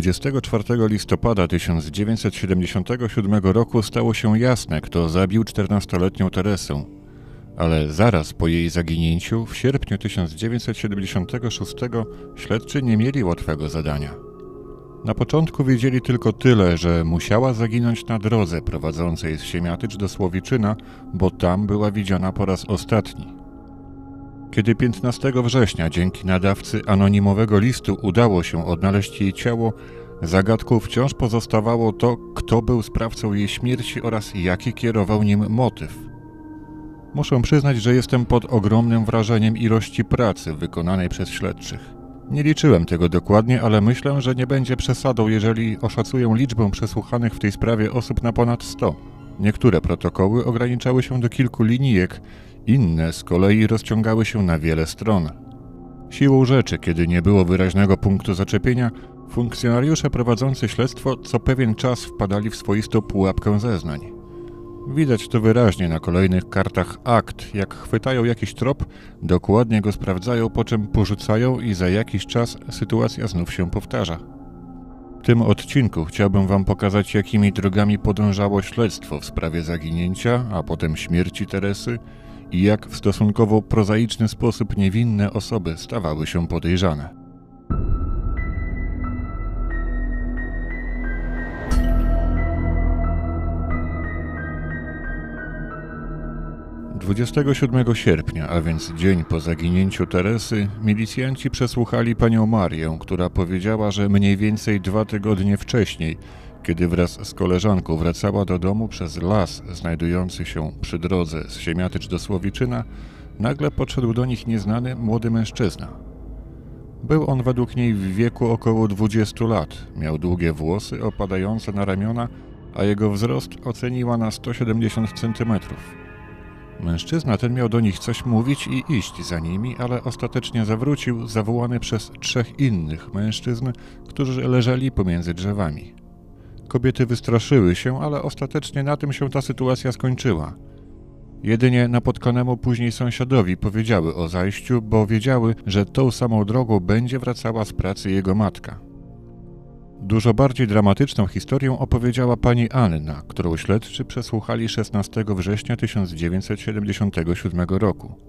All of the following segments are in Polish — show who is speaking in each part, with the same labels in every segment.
Speaker 1: 24 listopada 1977 roku stało się jasne, kto zabił 14-letnią Teresę, ale zaraz po jej zaginięciu, w sierpniu 1976, śledczy nie mieli łatwego zadania. Na początku wiedzieli tylko tyle, że musiała zaginąć na drodze prowadzącej z Siemiatycz do Słowiczyna, bo tam była widziana po raz ostatni. Kiedy 15 września dzięki nadawcy anonimowego listu udało się odnaleźć jej ciało, zagadką wciąż pozostawało to, kto był sprawcą jej śmierci oraz jaki kierował nim motyw. Muszę przyznać, że jestem pod ogromnym wrażeniem ilości pracy wykonanej przez śledczych. Nie liczyłem tego dokładnie, ale myślę, że nie będzie przesadą, jeżeli oszacuję liczbę przesłuchanych w tej sprawie osób na ponad 100. Niektóre protokoły ograniczały się do kilku linijek, inne z kolei rozciągały się na wiele stron. Siłą rzeczy, kiedy nie było wyraźnego punktu zaczepienia, funkcjonariusze prowadzący śledztwo co pewien czas wpadali w swoistą pułapkę zeznań. Widać to wyraźnie na kolejnych kartach akt, jak chwytają jakiś trop, dokładnie go sprawdzają, po czym porzucają i za jakiś czas sytuacja znów się powtarza. W tym odcinku chciałbym Wam pokazać, jakimi drogami podążało śledztwo w sprawie zaginięcia, a potem śmierci Teresy i jak w stosunkowo prozaiczny sposób niewinne osoby stawały się podejrzane. 27 sierpnia, a więc dzień po zaginięciu Teresy, milicjanci przesłuchali panią Marię, która powiedziała, że mniej więcej dwa tygodnie wcześniej, kiedy wraz z koleżanką wracała do domu przez las znajdujący się przy drodze z Siemiatycz do Słowiczyna, nagle podszedł do nich nieznany młody mężczyzna. Był on według niej w wieku około 20 lat, miał długie włosy opadające na ramiona, a jego wzrost oceniła na 170 centymetrów. Mężczyzna ten miał do nich coś mówić i iść za nimi, ale ostatecznie zawrócił, zawołany przez trzech innych mężczyzn, którzy leżeli pomiędzy drzewami. Kobiety wystraszyły się, ale ostatecznie na tym się ta sytuacja skończyła. Jedynie napotkanemu później sąsiadowi powiedziały o zajściu, bo wiedziały, że tą samą drogą będzie wracała z pracy jego matka. Dużo bardziej dramatyczną historię opowiedziała pani Anna, którą śledczy przesłuchali 16 września 1977 roku.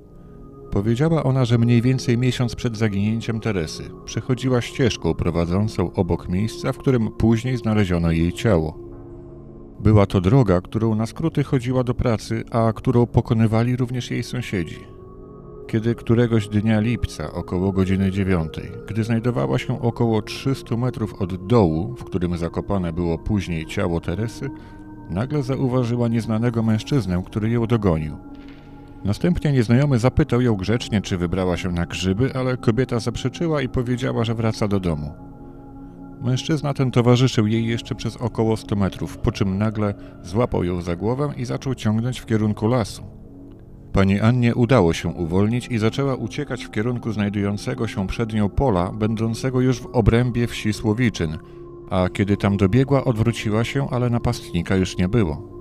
Speaker 1: Powiedziała ona, że mniej więcej miesiąc przed zaginięciem Teresy przechodziła ścieżką prowadzącą obok miejsca, w którym później znaleziono jej ciało. Była to droga, którą na skróty chodziła do pracy, a którą pokonywali również jej sąsiedzi kiedy któregoś dnia lipca około godziny dziewiątej, gdy znajdowała się około 300 metrów od dołu, w którym zakopane było później ciało Teresy, nagle zauważyła nieznanego mężczyznę, który ją dogonił. Następnie nieznajomy zapytał ją grzecznie, czy wybrała się na grzyby, ale kobieta zaprzeczyła i powiedziała, że wraca do domu. Mężczyzna ten towarzyszył jej jeszcze przez około 100 metrów, po czym nagle złapał ją za głowę i zaczął ciągnąć w kierunku lasu. Pani Annie udało się uwolnić i zaczęła uciekać w kierunku znajdującego się przed nią pola, będącego już w obrębie wsi Słowiczyn, a kiedy tam dobiegła, odwróciła się, ale napastnika już nie było.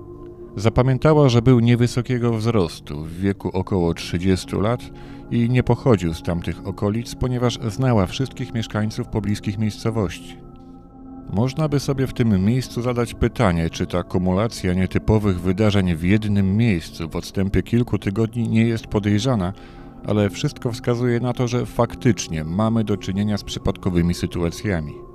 Speaker 1: Zapamiętała, że był niewysokiego wzrostu, w wieku około 30 lat i nie pochodził z tamtych okolic, ponieważ znała wszystkich mieszkańców pobliskich miejscowości. Można by sobie w tym miejscu zadać pytanie, czy ta kumulacja nietypowych wydarzeń w jednym miejscu w odstępie kilku tygodni nie jest podejrzana, ale wszystko wskazuje na to, że faktycznie mamy do czynienia z przypadkowymi sytuacjami.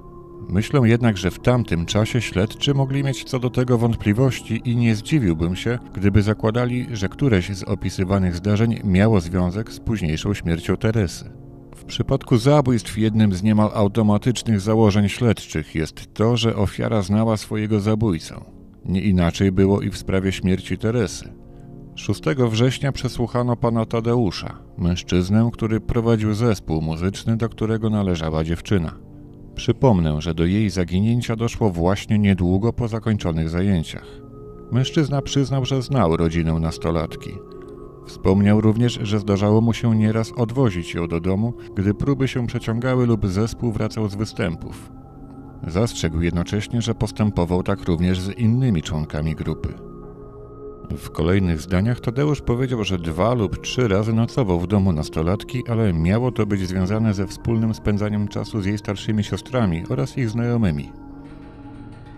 Speaker 1: Myślę jednak, że w tamtym czasie śledczy mogli mieć co do tego wątpliwości i nie zdziwiłbym się, gdyby zakładali, że któreś z opisywanych zdarzeń miało związek z późniejszą śmiercią Teresy. W przypadku zabójstw jednym z niemal automatycznych założeń śledczych jest to, że ofiara znała swojego zabójcę. Nie inaczej było i w sprawie śmierci Teresy. 6 września przesłuchano pana Tadeusza, mężczyznę, który prowadził zespół muzyczny, do którego należała dziewczyna. Przypomnę, że do jej zaginięcia doszło właśnie niedługo po zakończonych zajęciach. Mężczyzna przyznał, że znał rodzinę nastolatki. Wspomniał również, że zdarzało mu się nieraz odwozić ją do domu, gdy próby się przeciągały lub zespół wracał z występów. Zastrzegł jednocześnie, że postępował tak również z innymi członkami grupy. W kolejnych zdaniach Tadeusz powiedział, że dwa lub trzy razy nocował w domu nastolatki, ale miało to być związane ze wspólnym spędzaniem czasu z jej starszymi siostrami oraz ich znajomymi.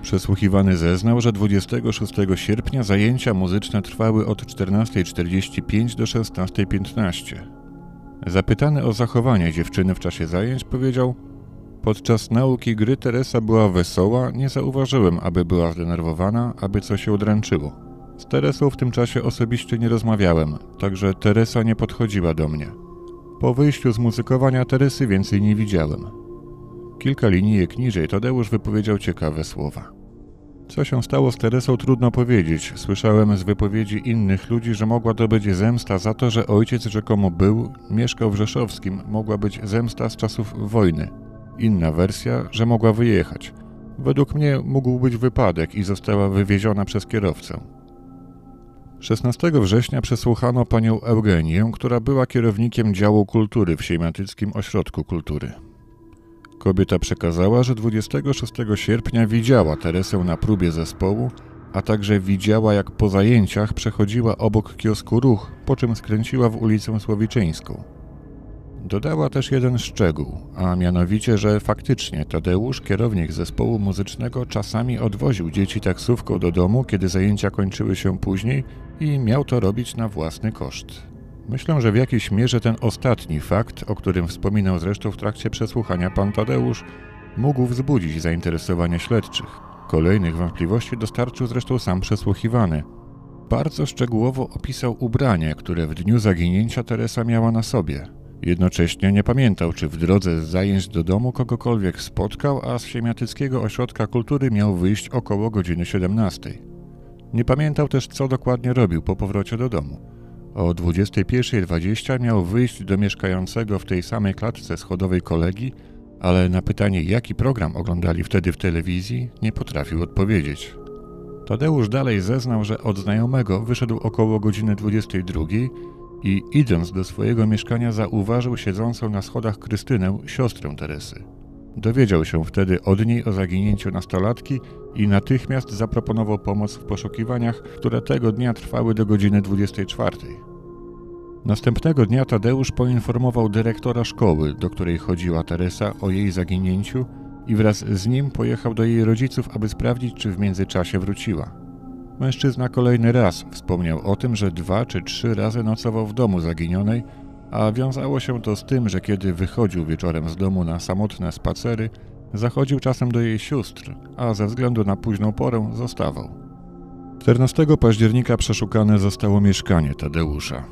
Speaker 1: Przesłuchiwany zeznał, że 26 sierpnia zajęcia muzyczne trwały od 14.45 do 16.15. Zapytany o zachowanie dziewczyny w czasie zajęć powiedział: Podczas nauki gry Teresa była wesoła, nie zauważyłem, aby była zdenerwowana, aby coś się odręczyło. Z Teresą w tym czasie osobiście nie rozmawiałem, także Teresa nie podchodziła do mnie. Po wyjściu z muzykowania Teresy więcej nie widziałem. Kilka linijek niżej Tadeusz wypowiedział ciekawe słowa. Co się stało z Teresą trudno powiedzieć. Słyszałem z wypowiedzi innych ludzi, że mogła to być zemsta za to, że ojciec rzekomo był, mieszkał w Rzeszowskim, mogła być zemsta z czasów wojny. Inna wersja, że mogła wyjechać. Według mnie mógł być wypadek i została wywieziona przez kierowcę. 16 września przesłuchano panią Eugenię, która była kierownikiem działu kultury w Siemiatyckim Ośrodku Kultury. Kobieta przekazała, że 26 sierpnia widziała Teresę na próbie zespołu, a także widziała jak po zajęciach przechodziła obok kiosku ruch, po czym skręciła w ulicę Słowiczyńską. Dodała też jeden szczegół, a mianowicie, że faktycznie Tadeusz, kierownik zespołu muzycznego, czasami odwoził dzieci taksówką do domu, kiedy zajęcia kończyły się później i miał to robić na własny koszt. Myślę, że w jakiejś mierze ten ostatni fakt, o którym wspominał zresztą w trakcie przesłuchania pan Tadeusz, mógł wzbudzić zainteresowanie śledczych. Kolejnych wątpliwości dostarczył zresztą sam przesłuchiwany. Bardzo szczegółowo opisał ubranie, które w dniu zaginięcia Teresa miała na sobie. Jednocześnie nie pamiętał, czy w drodze z zajęć do domu kogokolwiek spotkał, a z Siemiatyckiego Ośrodka Kultury miał wyjść około godziny 17. Nie pamiętał też, co dokładnie robił po powrocie do domu. O 21.20 miał wyjść do mieszkającego w tej samej klatce schodowej kolegi, ale na pytanie, jaki program oglądali wtedy w telewizji, nie potrafił odpowiedzieć. Tadeusz dalej zeznał, że od znajomego wyszedł około godziny 22 i idąc do swojego mieszkania zauważył siedzącą na schodach Krystynę, siostrę Teresy. Dowiedział się wtedy od niej o zaginięciu nastolatki i natychmiast zaproponował pomoc w poszukiwaniach, które tego dnia trwały do godziny 24. Następnego dnia Tadeusz poinformował dyrektora szkoły, do której chodziła Teresa, o jej zaginięciu i wraz z nim pojechał do jej rodziców, aby sprawdzić, czy w międzyczasie wróciła. Mężczyzna kolejny raz wspomniał o tym, że dwa czy trzy razy nocował w domu zaginionej, a wiązało się to z tym, że kiedy wychodził wieczorem z domu na samotne spacery, zachodził czasem do jej sióstr, a ze względu na późną porę zostawał. 14 października przeszukane zostało mieszkanie Tadeusza.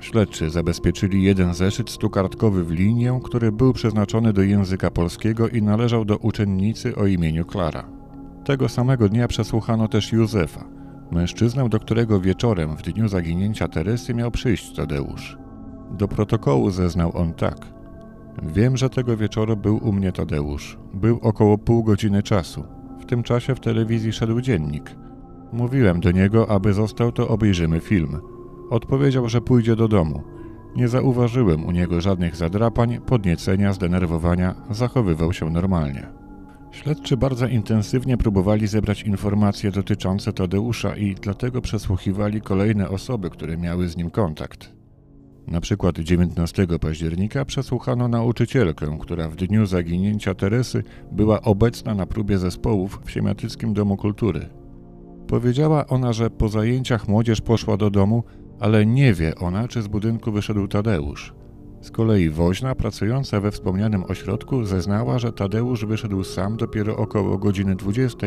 Speaker 1: Śledczy zabezpieczyli jeden zeszyt stukartkowy w linię, który był przeznaczony do języka polskiego i należał do uczennicy o imieniu Klara. Tego samego dnia przesłuchano też Józefa, mężczyznę, do którego wieczorem w dniu zaginięcia Teresy miał przyjść Tadeusz. Do protokołu zeznał on tak. Wiem, że tego wieczoru był u mnie Tadeusz. Był około pół godziny czasu. W tym czasie w telewizji szedł dziennik. Mówiłem do niego, aby został, to obejrzymy film. Odpowiedział, że pójdzie do domu. Nie zauważyłem u niego żadnych zadrapań, podniecenia, zdenerwowania, zachowywał się normalnie. Śledczy bardzo intensywnie próbowali zebrać informacje dotyczące Tadeusza i dlatego przesłuchiwali kolejne osoby, które miały z nim kontakt. Na przykład 19 października przesłuchano nauczycielkę, która w dniu zaginięcia Teresy była obecna na próbie zespołów w Siemiatyckim Domu Kultury. Powiedziała ona, że po zajęciach młodzież poszła do domu, ale nie wie ona, czy z budynku wyszedł Tadeusz. Z kolei woźna pracująca we wspomnianym ośrodku zeznała, że Tadeusz wyszedł sam dopiero około godziny 20,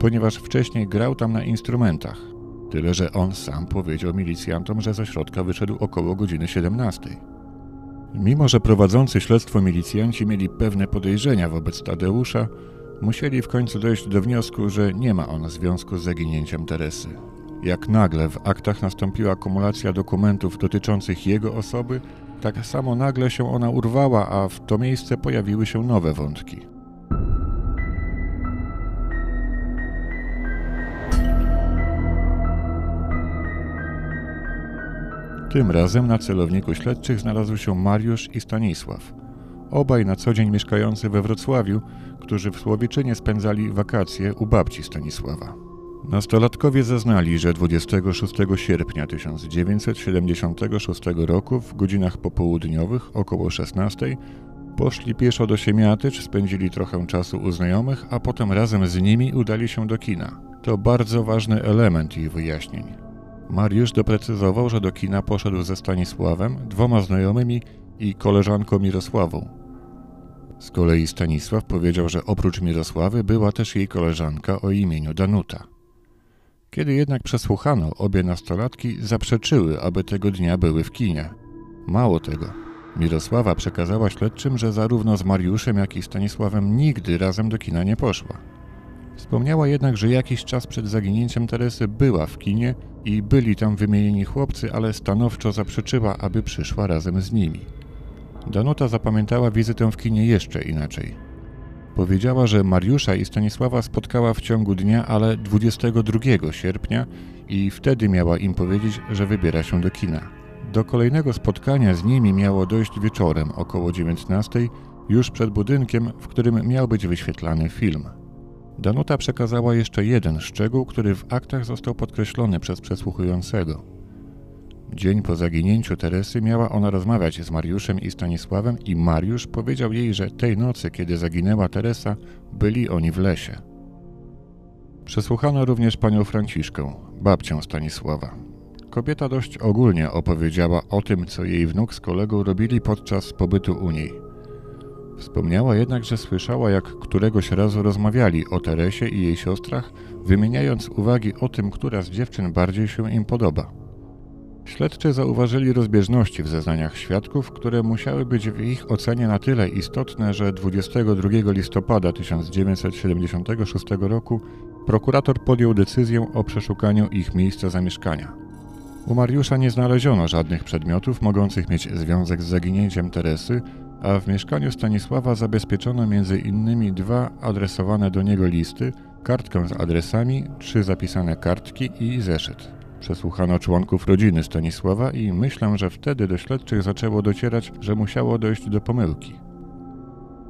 Speaker 1: ponieważ wcześniej grał tam na instrumentach. Tyle, że on sam powiedział milicjantom, że ze środka wyszedł około godziny 17. Mimo, że prowadzący śledztwo milicjanci mieli pewne podejrzenia wobec Tadeusza, musieli w końcu dojść do wniosku, że nie ma on związku z zaginięciem Teresy. Jak nagle w aktach nastąpiła kumulacja dokumentów dotyczących jego osoby, tak samo nagle się ona urwała, a w to miejsce pojawiły się nowe wątki. Tym razem na celowniku śledczych znalazł się Mariusz i Stanisław. Obaj na co dzień mieszkający we Wrocławiu, którzy w Słowiczynie spędzali wakacje u babci Stanisława. Nastolatkowie zeznali, że 26 sierpnia 1976 roku w godzinach popołudniowych około 16 poszli pieszo do Siemiatycz, spędzili trochę czasu u znajomych, a potem razem z nimi udali się do kina. To bardzo ważny element ich wyjaśnień. Mariusz doprecyzował, że do kina poszedł ze Stanisławem, dwoma znajomymi i koleżanką Mirosławą. Z kolei Stanisław powiedział, że oprócz Mirosławy była też jej koleżanka o imieniu Danuta. Kiedy jednak przesłuchano, obie nastolatki zaprzeczyły, aby tego dnia były w kinie. Mało tego, Mirosława przekazała śledczym, że zarówno z Mariuszem, jak i Stanisławem nigdy razem do kina nie poszła. Wspomniała jednak, że jakiś czas przed zaginięciem Teresy była w kinie i byli tam wymienieni chłopcy, ale stanowczo zaprzeczyła, aby przyszła razem z nimi. Danuta zapamiętała wizytę w kinie jeszcze inaczej. Powiedziała, że Mariusza i Stanisława spotkała w ciągu dnia, ale 22 sierpnia i wtedy miała im powiedzieć, że wybiera się do kina. Do kolejnego spotkania z nimi miało dojść wieczorem około 19, już przed budynkiem, w którym miał być wyświetlany film. Danuta przekazała jeszcze jeden szczegół, który w aktach został podkreślony przez przesłuchującego. Dzień po zaginięciu Teresy miała ona rozmawiać z Mariuszem i Stanisławem i Mariusz powiedział jej, że tej nocy, kiedy zaginęła Teresa, byli oni w lesie. Przesłuchano również panią Franciszkę, babcię Stanisława. Kobieta dość ogólnie opowiedziała o tym, co jej wnuk z kolegą robili podczas pobytu u niej. Wspomniała jednak, że słyszała, jak któregoś razu rozmawiali o Teresie i jej siostrach, wymieniając uwagi o tym, która z dziewczyn bardziej się im podoba. Śledczy zauważyli rozbieżności w zeznaniach świadków, które musiały być w ich ocenie na tyle istotne, że 22 listopada 1976 roku prokurator podjął decyzję o przeszukaniu ich miejsca zamieszkania. U Mariusza nie znaleziono żadnych przedmiotów mogących mieć związek z zaginięciem Teresy, a w mieszkaniu Stanisława zabezpieczono innymi dwa adresowane do niego listy, kartkę z adresami, trzy zapisane kartki i zeszyt. Przesłuchano członków rodziny Stanisława i myślę, że wtedy do śledczych zaczęło docierać, że musiało dojść do pomyłki.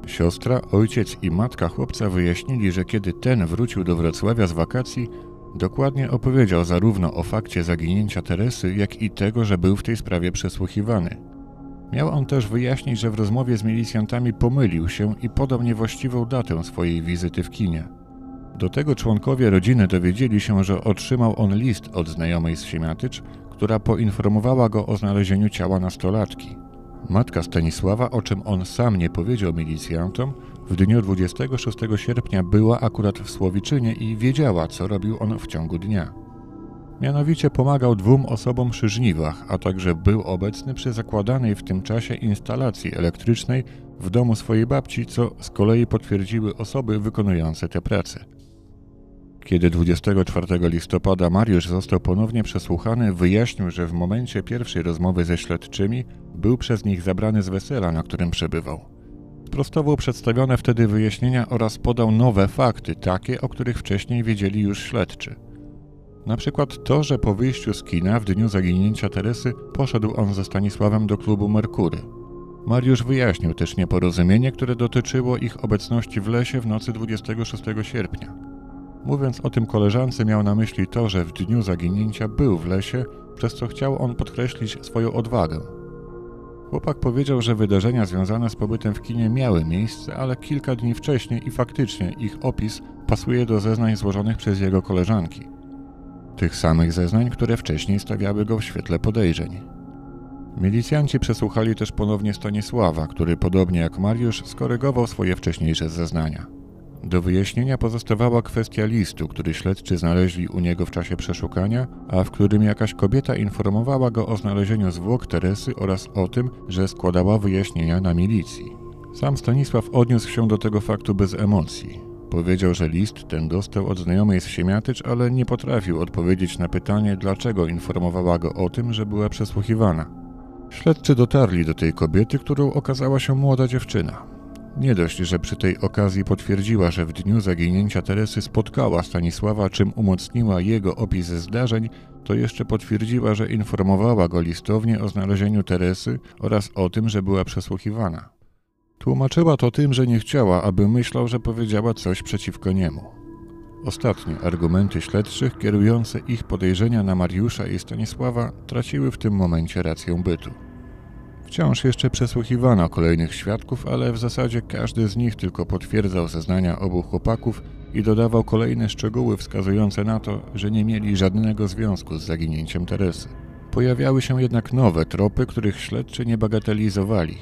Speaker 1: Siostra, ojciec i matka chłopca wyjaśnili, że kiedy ten wrócił do Wrocławia z wakacji, dokładnie opowiedział zarówno o fakcie zaginięcia Teresy, jak i tego, że był w tej sprawie przesłuchiwany. Miał on też wyjaśnić, że w rozmowie z milicjantami pomylił się i podał niewłaściwą datę swojej wizyty w kinie. Do tego członkowie rodziny dowiedzieli się, że otrzymał on list od znajomej z Siemiatycz, która poinformowała go o znalezieniu ciała nastolatki. Matka Stanisława, o czym on sam nie powiedział milicjantom, w dniu 26 sierpnia była akurat w Słowiczynie i wiedziała, co robił on w ciągu dnia. Mianowicie pomagał dwóm osobom przy żniwach, a także był obecny przy zakładanej w tym czasie instalacji elektrycznej w domu swojej babci, co z kolei potwierdziły osoby wykonujące te prace. Kiedy 24 listopada Mariusz został ponownie przesłuchany, wyjaśnił, że w momencie pierwszej rozmowy ze śledczymi był przez nich zabrany z wesela, na którym przebywał. Sprostował przedstawione wtedy wyjaśnienia oraz podał nowe fakty, takie, o których wcześniej wiedzieli już śledczy. Na przykład to, że po wyjściu z kina w dniu zaginięcia Teresy poszedł on ze Stanisławem do klubu Merkury. Mariusz wyjaśnił też nieporozumienie, które dotyczyło ich obecności w lesie w nocy 26 sierpnia. Mówiąc o tym koleżance, miał na myśli to, że w dniu zaginięcia był w lesie, przez co chciał on podkreślić swoją odwagę. Chłopak powiedział, że wydarzenia związane z pobytem w kinie miały miejsce, ale kilka dni wcześniej i faktycznie ich opis pasuje do zeznań złożonych przez jego koleżanki. Tych samych zeznań, które wcześniej stawiały go w świetle podejrzeń. Milicjanci przesłuchali też ponownie Stanisława, który podobnie jak Mariusz skorygował swoje wcześniejsze zeznania. Do wyjaśnienia pozostawała kwestia listu, który śledczy znaleźli u niego w czasie przeszukania, a w którym jakaś kobieta informowała go o znalezieniu zwłok Teresy oraz o tym, że składała wyjaśnienia na milicji. Sam Stanisław odniósł się do tego faktu bez emocji. Powiedział, że list ten dostał od znajomej z Siemiatycz, ale nie potrafił odpowiedzieć na pytanie, dlaczego informowała go o tym, że była przesłuchiwana. Śledczy dotarli do tej kobiety, którą okazała się młoda dziewczyna. Nie dość, że przy tej okazji potwierdziła, że w dniu zaginięcia Teresy spotkała Stanisława, czym umocniła jego opis zdarzeń, to jeszcze potwierdziła, że informowała go listownie o znalezieniu Teresy oraz o tym, że była przesłuchiwana. Tłumaczyła to tym, że nie chciała, aby myślał, że powiedziała coś przeciwko niemu. Ostatnie argumenty śledczych kierujące ich podejrzenia na Mariusza i Stanisława traciły w tym momencie rację bytu. Wciąż jeszcze przesłuchiwano kolejnych świadków, ale w zasadzie każdy z nich tylko potwierdzał zeznania obu chłopaków i dodawał kolejne szczegóły wskazujące na to, że nie mieli żadnego związku z zaginięciem Teresy. Pojawiały się jednak nowe tropy, których śledczy nie bagatelizowali.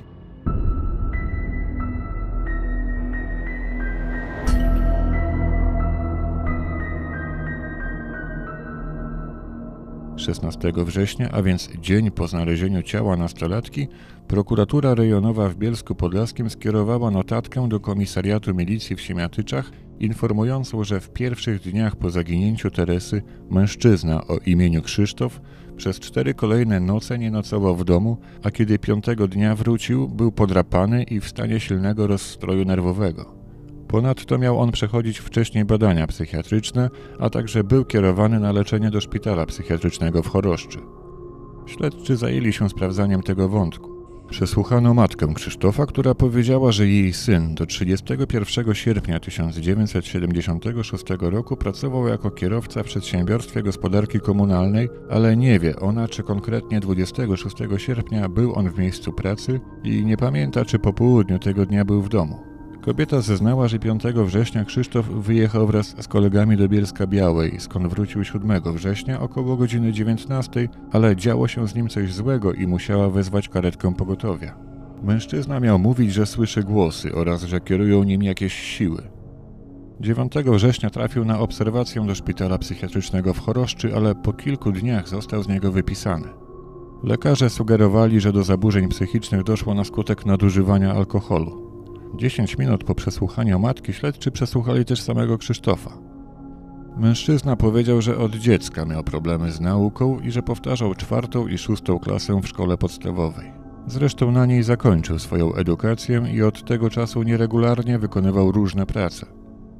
Speaker 1: 16 września, a więc dzień po znalezieniu ciała nastolatki, prokuratura rejonowa w Bielsku Podlaskim skierowała notatkę do komisariatu milicji w Siemiatyczach, informującą, że w pierwszych dniach po zaginięciu Teresy mężczyzna o imieniu Krzysztof przez cztery kolejne noce nie nocował w domu, a kiedy piątego dnia wrócił, był podrapany i w stanie silnego rozstroju nerwowego. Ponadto miał on przechodzić wcześniej badania psychiatryczne, a także był kierowany na leczenie do szpitala psychiatrycznego w Choroszczy. Śledczy zajęli się sprawdzaniem tego wątku. Przesłuchano matkę Krzysztofa, która powiedziała, że jej syn do 31 sierpnia 1976 roku pracował jako kierowca w przedsiębiorstwie gospodarki komunalnej, ale nie wie ona, czy konkretnie 26 sierpnia był on w miejscu pracy i nie pamięta, czy po południu tego dnia był w domu. Kobieta zeznała, że 5 września Krzysztof wyjechał wraz z kolegami do Bielska Białej, skąd wrócił 7 września około godziny 19, ale działo się z nim coś złego i musiała wezwać karetkę pogotowia. Mężczyzna miał mówić, że słyszy głosy oraz że kierują nim jakieś siły. 9 września trafił na obserwację do szpitala psychiatrycznego w Choroszczy, ale po kilku dniach został z niego wypisany. Lekarze sugerowali, że do zaburzeń psychicznych doszło na skutek nadużywania alkoholu. 10 minut po przesłuchaniu matki śledczy przesłuchali też samego Krzysztofa. Mężczyzna powiedział, że od dziecka miał problemy z nauką i że powtarzał czwartą i szóstą klasę w szkole podstawowej. Zresztą na niej zakończył swoją edukację i od tego czasu nieregularnie wykonywał różne prace.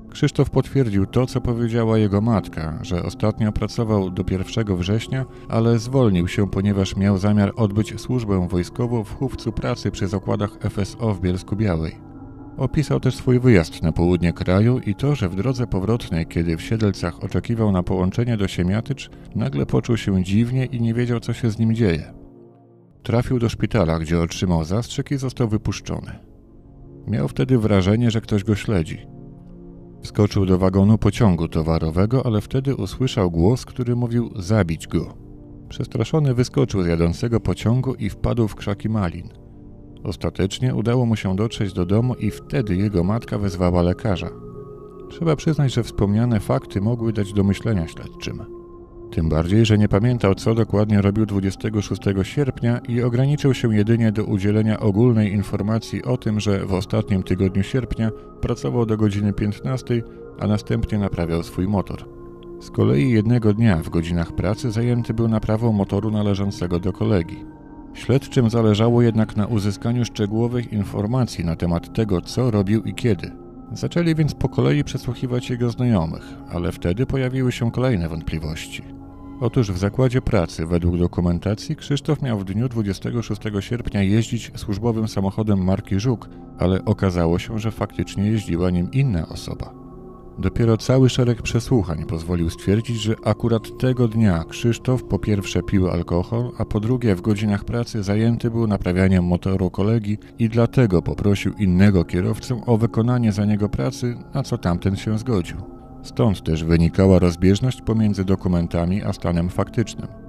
Speaker 1: Krzysztof potwierdził to, co powiedziała jego matka, że ostatnio pracował do 1 września, ale zwolnił się, ponieważ miał zamiar odbyć służbę wojskową w chówcu pracy przy zakładach FSO w Bielsku Białej. Opisał też swój wyjazd na południe kraju i to, że w drodze powrotnej, kiedy w Siedlcach oczekiwał na połączenie do Siemiatycz, nagle poczuł się dziwnie i nie wiedział, co się z nim dzieje. Trafił do szpitala, gdzie otrzymał zastrzyk i został wypuszczony. Miał wtedy wrażenie, że ktoś go śledzi. Wskoczył do wagonu pociągu towarowego, ale wtedy usłyszał głos, który mówił zabić go. Przestraszony wyskoczył z jadącego pociągu i wpadł w krzaki malin. Ostatecznie udało mu się dotrzeć do domu i wtedy jego matka wezwała lekarza. Trzeba przyznać, że wspomniane fakty mogły dać do myślenia śledczym. Tym bardziej, że nie pamiętał, co dokładnie robił 26 sierpnia i ograniczył się jedynie do udzielenia ogólnej informacji o tym, że w ostatnim tygodniu sierpnia pracował do godziny 15, a następnie naprawiał swój motor. Z kolei jednego dnia w godzinach pracy zajęty był naprawą motoru należącego do kolegi. Śledczym zależało jednak na uzyskaniu szczegółowych informacji na temat tego, co robił i kiedy. Zaczęli więc po kolei przesłuchiwać jego znajomych, ale wtedy pojawiły się kolejne wątpliwości. Otóż w zakładzie pracy, według dokumentacji, Krzysztof miał w dniu 26 sierpnia jeździć służbowym samochodem marki Żuk, ale okazało się, że faktycznie jeździła nim inna osoba. Dopiero cały szereg przesłuchań pozwolił stwierdzić, że akurat tego dnia Krzysztof po pierwsze pił alkohol, a po drugie w godzinach pracy zajęty był naprawianiem motoru kolegi i dlatego poprosił innego kierowcę o wykonanie za niego pracy, na co tamten się zgodził. Stąd też wynikała rozbieżność pomiędzy dokumentami a stanem faktycznym.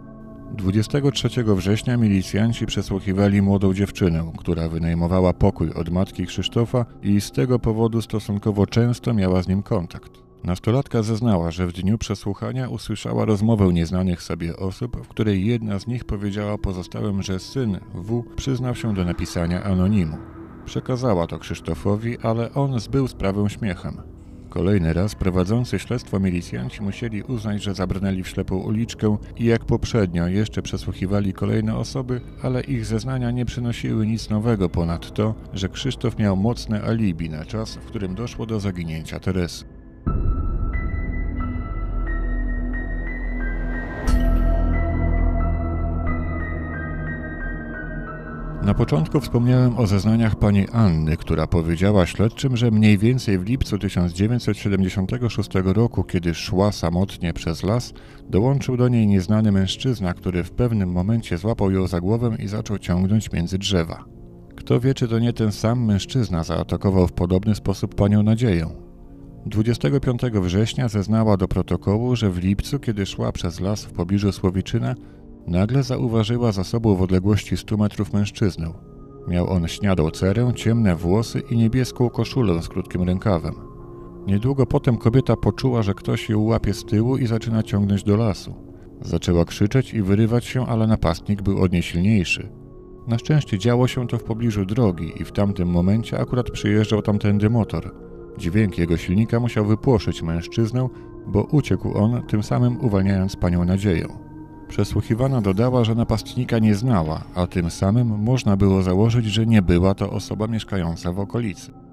Speaker 1: 23 września milicjanci przesłuchiwali młodą dziewczynę, która wynajmowała pokój od matki Krzysztofa i z tego powodu stosunkowo często miała z nim kontakt. Nastolatka zeznała, że w dniu przesłuchania usłyszała rozmowę nieznanych sobie osób, w której jedna z nich powiedziała pozostałym, że syn W przyznał się do napisania anonimu. Przekazała to Krzysztofowi, ale on zbył sprawę śmiechem. Kolejny raz prowadzący śledztwo milicjanci musieli uznać, że zabrnęli w ślepą uliczkę i jak poprzednio jeszcze przesłuchiwali kolejne osoby, ale ich zeznania nie przynosiły nic nowego ponad to, że Krzysztof miał mocne alibi na czas, w którym doszło do zaginięcia Teresy. Na początku wspomniałem o zeznaniach pani Anny, która powiedziała śledczym, że mniej więcej w lipcu 1976 roku, kiedy szła samotnie przez las, dołączył do niej nieznany mężczyzna, który w pewnym momencie złapał ją za głowę i zaczął ciągnąć między drzewa. Kto wie, czy to nie ten sam mężczyzna zaatakował w podobny sposób panią Nadzieję. 25 września zeznała do protokołu, że w lipcu, kiedy szła przez las w pobliżu Słowiczyna, nagle zauważyła za sobą w odległości 100 metrów mężczyznę. Miał on śniadą cerę, ciemne włosy i niebieską koszulę z krótkim rękawem. Niedługo potem kobieta poczuła, że ktoś ją łapie z tyłu i zaczyna ciągnąć do lasu. Zaczęła krzyczeć i wyrywać się, ale napastnik był od niej silniejszy. Na szczęście działo się to w pobliżu drogi i w tamtym momencie akurat przyjeżdżał tamtędy motor. Dźwięk jego silnika musiał wypłoszyć mężczyznę, bo uciekł on, tym samym uwalniając panią nadzieję. Przesłuchiwana dodała, że napastnika nie znała, a tym samym można było założyć, że nie była to osoba mieszkająca w okolicy.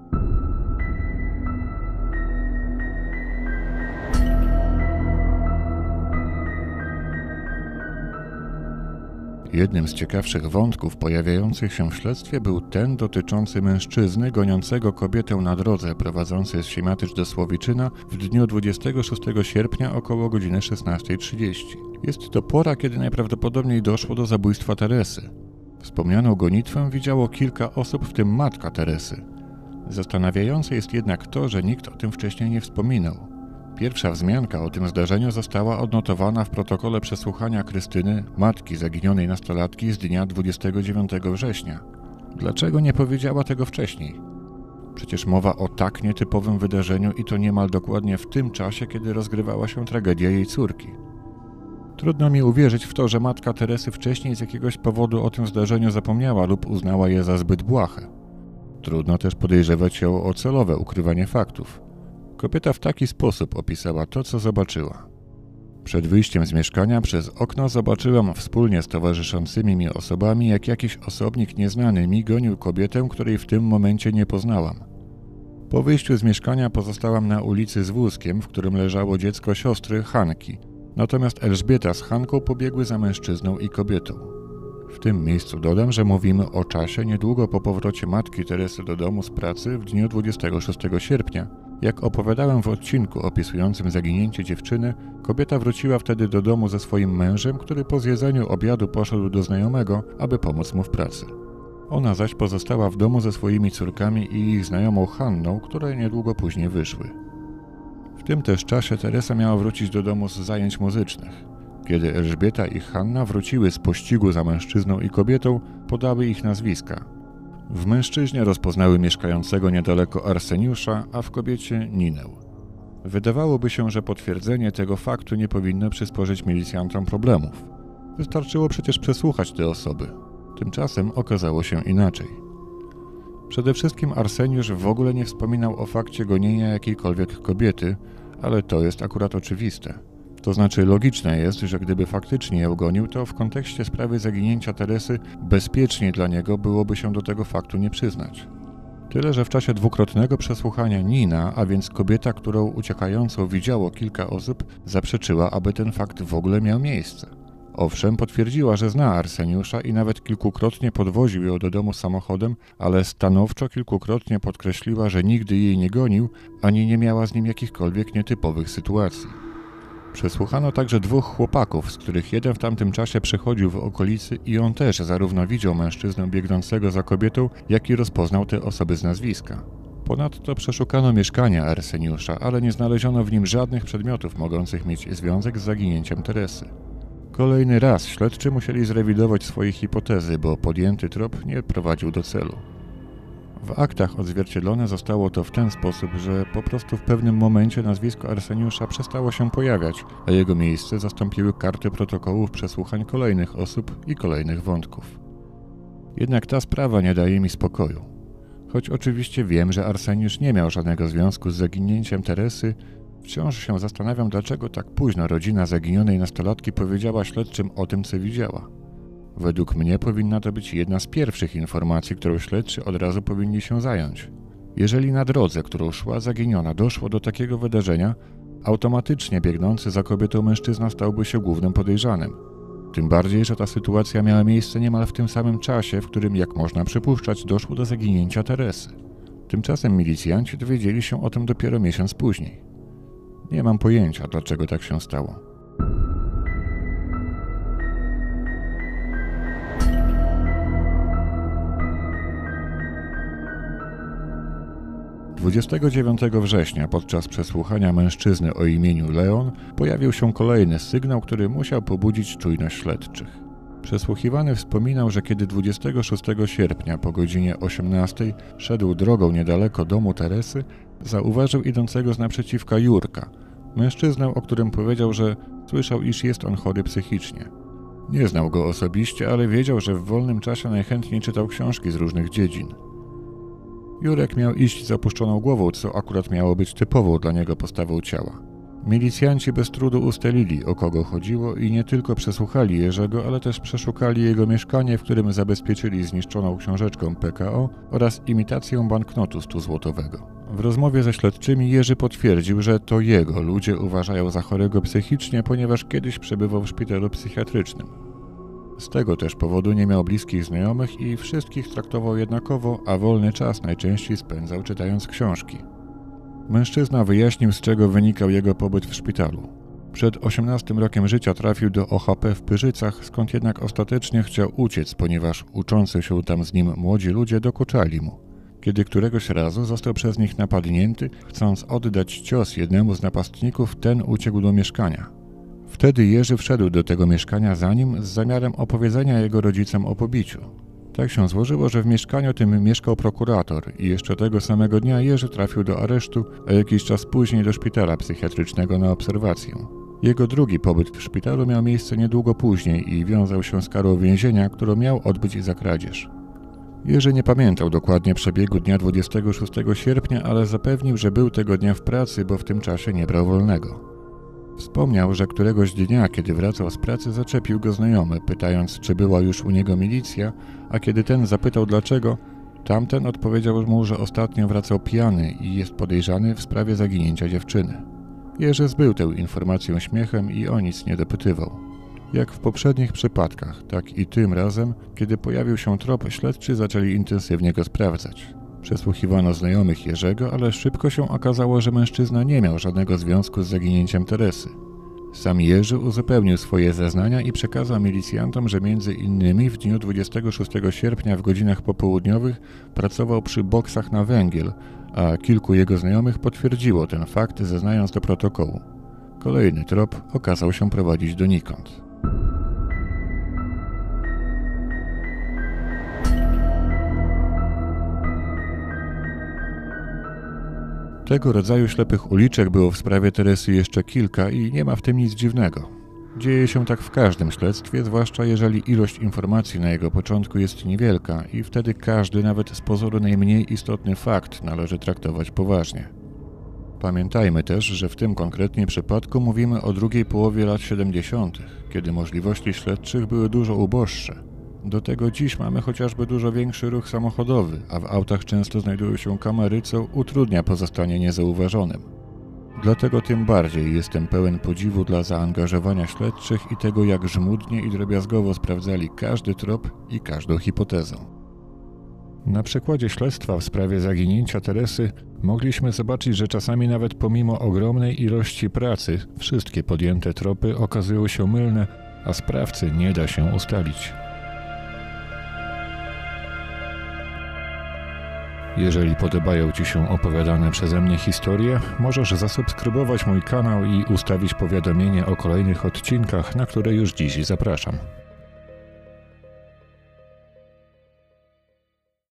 Speaker 1: Jednym z ciekawszych wątków pojawiających się w śledztwie był ten dotyczący mężczyzny goniącego kobietę na drodze prowadzącej z Siemiatycz do Słowiczyna w dniu 26 sierpnia około godziny 16.30. Jest to pora, kiedy najprawdopodobniej doszło do zabójstwa Teresy. Wspomnianą gonitwę widziało kilka osób, w tym matka Teresy. Zastanawiające jest jednak to, że nikt o tym wcześniej nie wspominał. Pierwsza wzmianka o tym zdarzeniu została odnotowana w protokole przesłuchania Krystyny, matki zaginionej nastolatki z dnia 29 września. Dlaczego nie powiedziała tego wcześniej? Przecież mowa o tak nietypowym wydarzeniu i to niemal dokładnie w tym czasie, kiedy rozgrywała się tragedia jej córki. Trudno mi uwierzyć w to, że matka Teresy wcześniej z jakiegoś powodu o tym zdarzeniu zapomniała lub uznała je za zbyt błahe. Trudno też podejrzewać ją o celowe ukrywanie faktów. Kobieta w taki sposób opisała to, co zobaczyła. Przed wyjściem z mieszkania przez okno zobaczyłam wspólnie z towarzyszącymi mi osobami, jak jakiś osobnik nieznany mi gonił kobietę, której w tym momencie nie poznałam. Po wyjściu z mieszkania pozostałam na ulicy z wózkiem, w którym leżało dziecko siostry Hanki, natomiast Elżbieta z Hanką pobiegły za mężczyzną i kobietą. W tym miejscu dodam, że mówimy o czasie niedługo po powrocie matki Teresy do domu z pracy w dniu 26 sierpnia, jak opowiadałem w odcinku opisującym zaginięcie dziewczyny, kobieta wróciła wtedy do domu ze swoim mężem, który po zjedzeniu obiadu poszedł do znajomego, aby pomóc mu w pracy. Ona zaś pozostała w domu ze swoimi córkami i ich znajomą Hanną, które niedługo później wyszły. W tym też czasie Teresa miała wrócić do domu z zajęć muzycznych. Kiedy Elżbieta i Hanna wróciły z pościgu za mężczyzną i kobietą, podały ich nazwiska – w mężczyźnie rozpoznały mieszkającego niedaleko Arseniusza, a w kobiecie Ninę. Wydawałoby się, że potwierdzenie tego faktu nie powinno przysporzyć milicjantom problemów. Wystarczyło przecież przesłuchać te osoby. Tymczasem okazało się inaczej. Przede wszystkim Arseniusz w ogóle nie wspominał o fakcie gonienia jakiejkolwiek kobiety, ale to jest akurat oczywiste. To znaczy logiczne jest, że gdyby faktycznie ją gonił, to w kontekście sprawy zaginięcia Teresy bezpiecznie dla niego byłoby się do tego faktu nie przyznać. Tyle, że w czasie dwukrotnego przesłuchania Nina, a więc kobieta, którą uciekającą widziało kilka osób, zaprzeczyła, aby ten fakt w ogóle miał miejsce. Owszem, potwierdziła, że zna Arseniusza i nawet kilkukrotnie podwoził ją do domu samochodem, ale stanowczo kilkukrotnie podkreśliła, że nigdy jej nie gonił, ani nie miała z nim jakichkolwiek nietypowych sytuacji. Przesłuchano także dwóch chłopaków, z których jeden w tamtym czasie przechodził w okolicy i on też zarówno widział mężczyznę biegnącego za kobietą, jak i rozpoznał te osoby z nazwiska. Ponadto przeszukano mieszkania Arseniusza, ale nie znaleziono w nim żadnych przedmiotów mogących mieć związek z zaginięciem Teresy. Kolejny raz śledczy musieli zrewidować swoje hipotezy, bo podjęty trop nie prowadził do celu. W aktach odzwierciedlone zostało to w ten sposób, że po prostu w pewnym momencie nazwisko Arseniusza przestało się pojawiać, a jego miejsce zastąpiły karty protokołów przesłuchań kolejnych osób i kolejnych wątków. Jednak ta sprawa nie daje mi spokoju. Choć oczywiście wiem, że Arseniusz nie miał żadnego związku z zaginięciem Teresy, wciąż się zastanawiam, dlaczego tak późno rodzina zaginionej nastolatki powiedziała śledczym o tym, co widziała. Według mnie powinna to być jedna z pierwszych informacji, którą śledczy od razu powinni się zająć. Jeżeli na drodze, którą szła zaginiona, doszło do takiego wydarzenia, automatycznie biegnący za kobietą mężczyzna stałby się głównym podejrzanym. Tym bardziej, że ta sytuacja miała miejsce niemal w tym samym czasie, w którym, jak można przypuszczać, doszło do zaginięcia Teresy. Tymczasem milicjanci dowiedzieli się o tym dopiero miesiąc później. Nie mam pojęcia, dlaczego tak się stało. 29 września podczas przesłuchania mężczyzny o imieniu Leon pojawił się kolejny sygnał, który musiał pobudzić czujność śledczych. Przesłuchiwany wspominał, że kiedy 26 sierpnia po godzinie 18 szedł drogą niedaleko domu Teresy, zauważył idącego z naprzeciwka Jurka, mężczyznę, o którym powiedział, że słyszał, iż jest on chory psychicznie. Nie znał go osobiście, ale wiedział, że w wolnym czasie najchętniej czytał książki z różnych dziedzin. Jurek miał iść z opuszczoną głową, co akurat miało być typową dla niego postawą ciała. Milicjanci bez trudu ustalili, o kogo chodziło i nie tylko przesłuchali Jerzego, ale też przeszukali jego mieszkanie, w którym zabezpieczyli zniszczoną książeczką PKO oraz imitację banknotu 100-złotowego. W rozmowie ze śledczymi Jerzy potwierdził, że to jego ludzie uważają za chorego psychicznie, ponieważ kiedyś przebywał w szpitalu psychiatrycznym. Z tego też powodu nie miał bliskich znajomych i wszystkich traktował jednakowo, a wolny czas najczęściej spędzał czytając książki. Mężczyzna wyjaśnił, z czego wynikał jego pobyt w szpitalu. Przed 18 rokiem życia trafił do OHP w Pyrzycach, skąd jednak ostatecznie chciał uciec, ponieważ uczący się tam z nim młodzi ludzie dokuczali mu. Kiedy któregoś razu został przez nich napadnięty, chcąc oddać cios jednemu z napastników, ten uciekł do mieszkania. Wtedy Jerzy wszedł do tego mieszkania za nim z zamiarem opowiedzenia jego rodzicom o pobiciu. Tak się złożyło, że w mieszkaniu tym mieszkał prokurator i jeszcze tego samego dnia Jerzy trafił do aresztu, a jakiś czas później do szpitala psychiatrycznego na obserwację. Jego drugi pobyt w szpitalu miał miejsce niedługo później i wiązał się z karą więzienia, którą miał odbyć za kradzież. Jerzy nie pamiętał dokładnie przebiegu dnia 26 sierpnia, ale zapewnił, że był tego dnia w pracy, bo w tym czasie nie brał wolnego. Wspomniał, że któregoś dnia, kiedy wracał z pracy, zaczepił go znajomy, pytając, czy była już u niego milicja, a kiedy ten zapytał dlaczego, tamten odpowiedział mu, że ostatnio wracał pijany i jest podejrzany w sprawie zaginięcia dziewczyny. Jerzy zbył tę informację śmiechem i o nic nie dopytywał. Jak w poprzednich przypadkach, tak i tym razem, kiedy pojawił się trop, śledczy zaczęli intensywnie go sprawdzać. Przesłuchiwano znajomych Jerzego, ale szybko się okazało, że mężczyzna nie miał żadnego związku z zaginięciem Teresy. Sam Jerzy uzupełnił swoje zeznania i przekazał milicjantom, że między innymi w dniu 26 sierpnia w godzinach popołudniowych pracował przy boksach na węgiel, a kilku jego znajomych potwierdziło ten fakt, zeznając do protokołu. Kolejny trop okazał się prowadzić donikąd. Tego rodzaju ślepych uliczek było w sprawie Teresy jeszcze kilka i nie ma w tym nic dziwnego. Dzieje się tak w każdym śledztwie, zwłaszcza jeżeli ilość informacji na jego początku jest niewielka i wtedy każdy, nawet z pozoru najmniej istotny fakt należy traktować poważnie. Pamiętajmy też, że w tym konkretnie przypadku mówimy o drugiej połowie lat 70., kiedy możliwości śledczych były dużo uboższe do tego dziś mamy chociażby dużo większy ruch samochodowy, a w autach często znajdują się kamery, co utrudnia pozostanie niezauważonym. Dlatego tym bardziej jestem pełen podziwu dla zaangażowania śledczych i tego, jak żmudnie i drobiazgowo sprawdzali każdy trop i każdą hipotezę. Na przykładzie śledztwa w sprawie zaginięcia Teresy mogliśmy zobaczyć, że czasami nawet pomimo ogromnej ilości pracy, wszystkie podjęte tropy okazują się mylne, a sprawcy nie da się ustalić. Jeżeli podobają Ci się opowiadane przeze mnie historie, możesz zasubskrybować mój kanał i ustawić powiadomienie o kolejnych odcinkach, na które już dziś zapraszam.